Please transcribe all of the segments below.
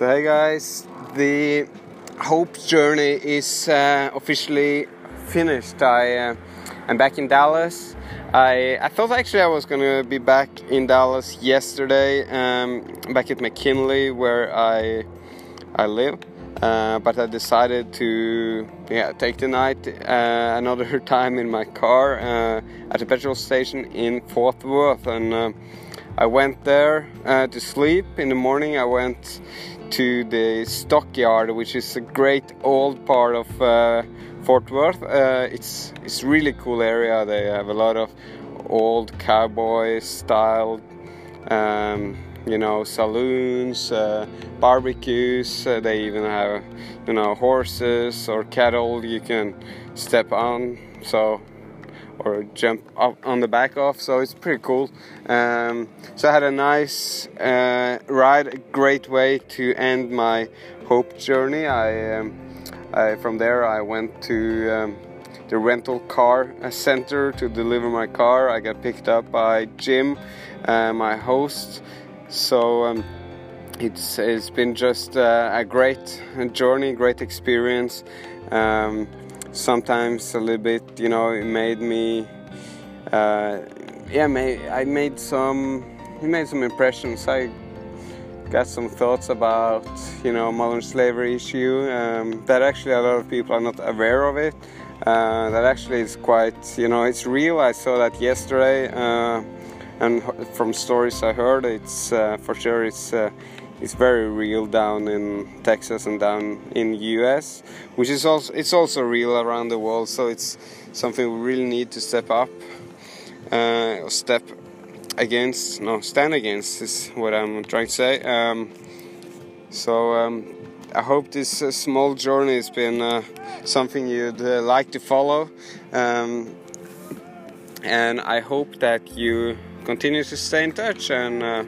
So hey guys, the Hope journey is uh, officially finished. I uh, I'm back in Dallas. I I thought actually I was gonna be back in Dallas yesterday, um, back at McKinney where I I live. Uh, but I decided to yeah take the night uh, another time in my car uh, at a petrol station in Fort Worth, and uh, I went there uh, to sleep. In the morning, I went to the stockyard, which is a great old part of uh, Fort Worth. it's it's really cool area. They have a lot of old cowboy style. Um, you know saloons uh, barbecues uh, they even have you know horses or cattle you can step on so or jump up on the back of so it's pretty cool. Um, so i had a nice uh, ride a great way to end my hope journey. I, um, I from there i went to um, the rental car center to deliver my car. I got picked up by jim uh, my host. So um, it's it's been just uh, a great journey, great experience. Um, sometimes a little bit, you know, it made me, uh, yeah, I made some, it made some impressions. I got some thoughts about, you know, modern slavery issue um, that actually a lot of people are not aware of it. Uh, that actually is quite, you know, it's real. I saw that yesterday uh, and from stories I heard, it's uh, for sure it's uh, it's very real down in Texas and down in US, which is also it's also real around the world. So it's something we really need to step up, uh, step against, no, stand against is what I'm trying to say. Um, so um, I hope this uh, small journey has been uh, something you'd uh, like to follow. Um, and I hope that you continue to stay in touch and uh,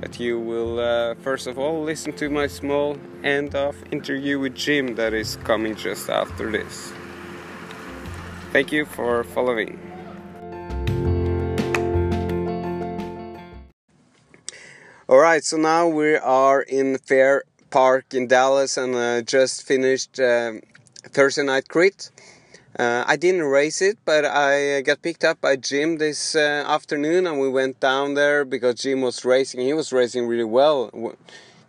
that you will uh, first of all listen to my small end of interview with Jim that is coming just after this. Thank you for following. All right, so now we are in Fair Park in Dallas and uh, just finished um, Thursday night crit. Uh, I didn't race it, but I got picked up by Jim this uh, afternoon, and we went down there because Jim was racing. He was racing really well.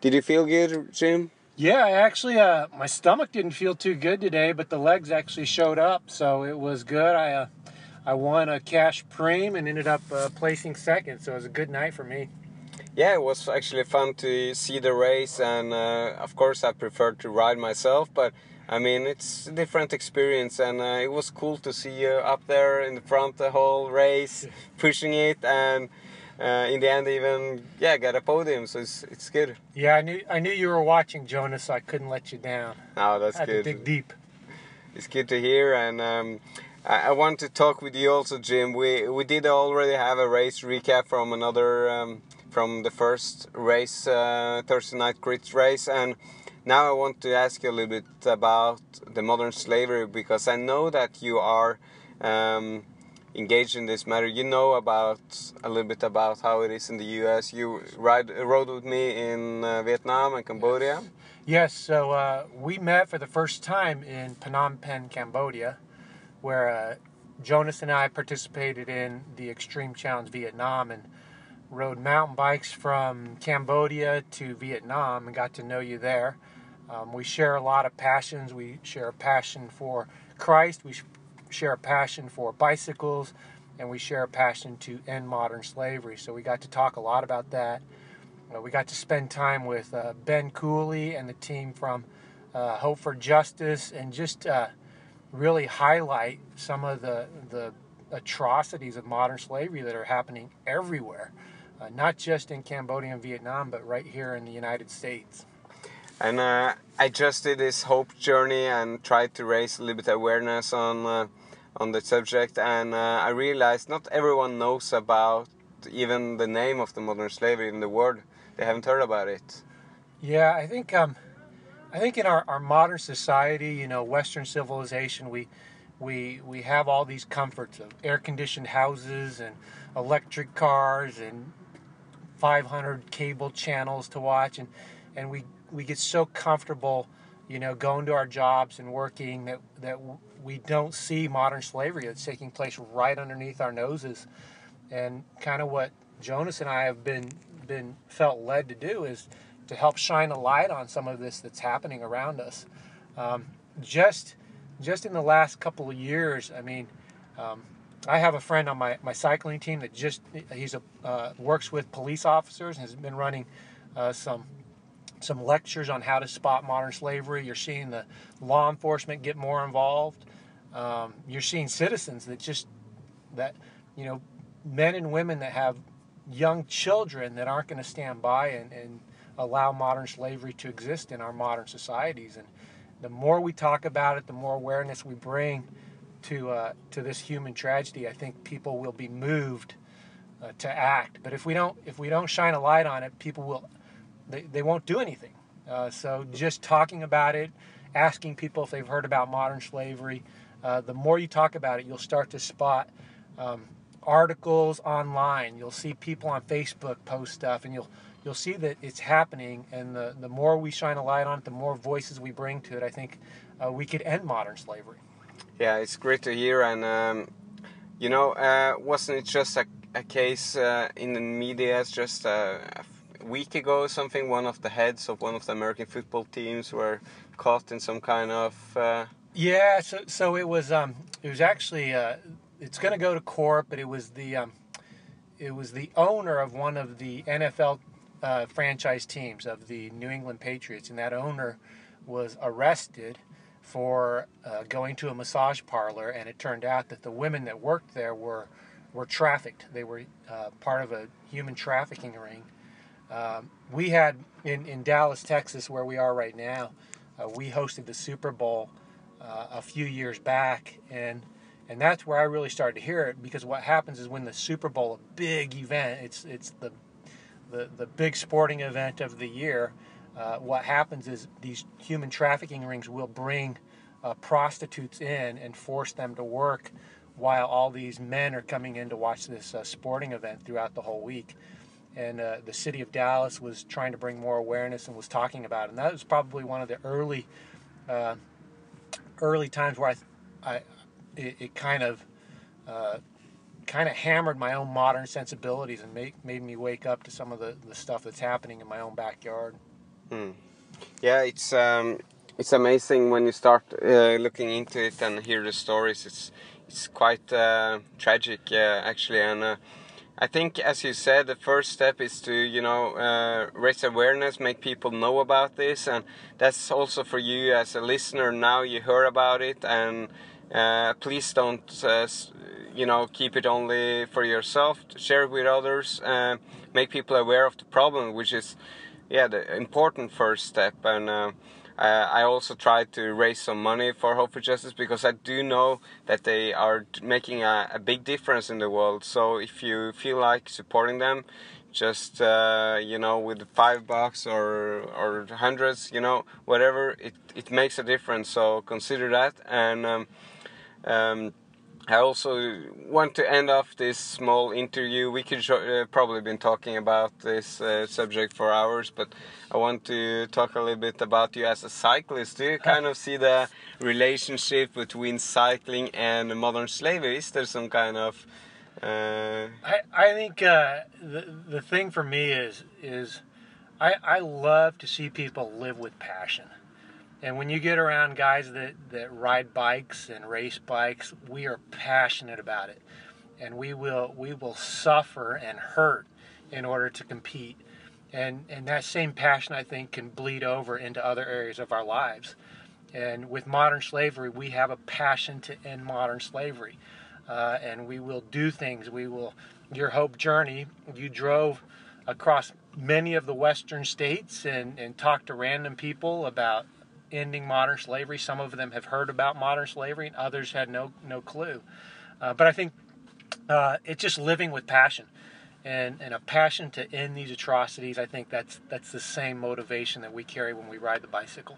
Did you feel good, Jim? Yeah, I actually, uh, my stomach didn't feel too good today, but the legs actually showed up, so it was good. I uh, I won a cash preem and ended up uh, placing second, so it was a good night for me. Yeah, it was actually fun to see the race, and uh, of course, I preferred to ride myself, but I mean, it's a different experience, and uh, it was cool to see you up there in the front the whole race, pushing it, and uh, in the end, even yeah, got a podium. So it's it's good. Yeah, I knew I knew you were watching, Jonas. So I couldn't let you down. Oh, that's I had good. To dig deep. It's good to hear, and um, I, I, want to talk with you also, Jim. We we did already have a race recap from another um, from the first race, uh, Thursday night crit race, and now I want to ask you a little bit about the modern slavery because I know that you are um, engaged in this matter. You know about a little bit about how it is in the U.S. You ride rode with me in uh, Vietnam and Cambodia. Yes, so uh, we met for the first time in Phnom Penh, Cambodia, where uh, Jonas and I participated in the Extreme Challenge Vietnam and rode mountain bikes from Cambodia to Vietnam and got to know you there. Um, we share a lot of passions. We share a passion for Christ. We share a passion for bicycles, and we share a passion to end modern slavery. So we got to talk a lot about that. Uh, we got to spend time with uh, Ben Cooley and the team from uh, Hope for Justice, and just uh, really highlight some of the the atrocities of modern slavery that are happening everywhere, uh, not just in Cambodia and Vietnam, but right here in the United States. And uh, I just did this hope journey and tried to raise a little bit awareness on uh, on the subject. And uh, I realized not everyone knows about even the name of the modern slavery, in the world. They haven't heard about it. Yeah, I think um, I think in our, our modern society, you know, Western civilization, we we we have all these comforts of air conditioned houses and electric cars and 500 cable channels to watch and and we we get so comfortable, you know, going to our jobs and working that that we don't see modern slavery that's taking place right underneath our noses, and kind of what Jonas and I have been been felt led to do is to help shine a light on some of this that's happening around us. Um, just just in the last couple of years, I mean. Um, I have a friend on my, my cycling team that just he's a uh, works with police officers and has been running uh, some some lectures on how to spot modern slavery. You're seeing the law enforcement get more involved. Um, you're seeing citizens that just that you know men and women that have young children that aren't going to stand by and, and allow modern slavery to exist in our modern societies. And the more we talk about it, the more awareness we bring to uh, to this human tragedy, I think people will be moved uh, to act. But if we don't if we don't shine a light on it, people will they, they won't do anything. Uh, so just talking about it, asking people if they've heard about modern slavery, uh, the more you talk about it, you'll start to spot um, articles online. You'll see people on Facebook post stuff, and you'll you'll see that it's happening. And the the more we shine a light on it, the more voices we bring to it. I think uh, we could end modern slavery. Yeah, it's great to hear. And, um, you know, uh, wasn't it just a, a case uh, in the media just uh, a week ago or something? One of the heads of one of the American football teams were caught in some kind of. Uh, yeah, so, so it was um, it was actually uh, it's going to go to court, but it was the um, it was the owner of one of the NFL uh, franchise teams of the New England Patriots, and that owner was arrested for uh, going to a massage parlor, and it turned out that the women that worked there were were trafficked. They were uh, part of a human trafficking ring. Um, we had in, in Dallas, Texas, where we are right now, uh, we hosted the Super Bowl uh, a few years back, and and that's where I really started to hear it because what happens is when the Super Bowl, a big event, it's it's the the, the big sporting event of the year uh, what happens is these human trafficking rings will bring uh, prostitutes in and force them to work while all these men are coming in to watch this uh, sporting event throughout the whole week. And uh, the city of Dallas was trying to bring more awareness and was talking about it. And that was probably one of the early, uh, early times where I, I it, it kind of, kind of hammered my own modern sensibilities and make, made me wake up to some of the, the stuff that's happening in my own backyard. Mm. Yeah, it's um, it's amazing when you start uh, looking into it and hear the stories. It's it's quite uh, tragic, uh, actually, and I think, as you said, the first step is to you know uh, raise awareness, make people know about this, and that's also for you as a listener. Now you hear about it, and uh, please don't uh, you know keep it only for yourself. Share it with others, make people aware of the problem, which is yeah the important first step and uh, I also try to raise some money for Hope for Justice because I do know that they are making a, a big difference in the world. So if you feel like supporting them, just uh, you know with five bucks or or hundreds, you know whatever, it it makes a difference. So consider that and. Um, um, I also want to end off this small interview. We could uh, probably been talking about this uh, subject for hours, but I want to talk a little bit about you as a cyclist. Do you kind of see the relationship between cycling and modern slavery? Is there some kind of? Uh... I I think uh, the the thing for me is is I I love to see people live with passion. And when you get around guys that, that ride bikes and race bikes, we are passionate about it. And we will we will suffer and hurt in order to compete. And and that same passion I think can bleed over into other areas of our lives. And with modern slavery, we have a passion to end modern slavery. Uh, and we will do things. We will your hope journey, you drove across many of the western states and, and talked to random people about ending modern slavery. Some of them have heard about modern slavery, and others had no no clue. Uh, but I think uh, it's just living with passion, and and a passion to end these atrocities. I think that's that's the same motivation that we carry when we ride the bicycle.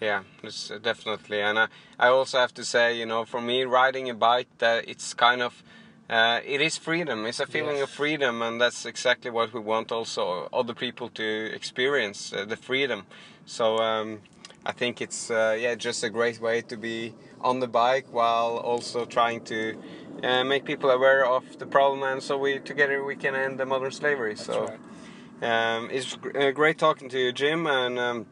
Yeah, it's uh, definitely, and I, I also have to say, you know, for me, riding a bike, that it's kind of uh, it is freedom. It's a feeling Yes. of freedom, and that's exactly what we want also other people to experience uh, the freedom. So um, I think it's uh, yeah just a great way to be on the bike while also trying to uh, make people aware of the problem, and so we together we can end the modern slavery. That's so right. um, it's gr- uh, great talking to you, Jim, and. Um,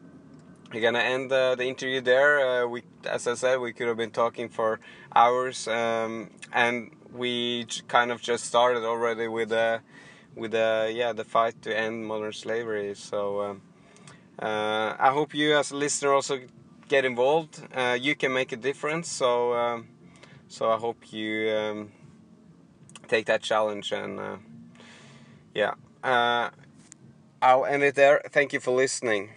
we're gonna end uh, the interview there. Uh, we, as I said, we could have been talking for hours, um, and we j- kind of just started already with uh, with uh, yeah the fight to end modern slavery. So um, uh, I hope you, as a listener, also get involved. Uh, you can make a difference. So um, so I hope you um, take that challenge and uh, yeah. Uh, I'll end it there. Thank you for listening.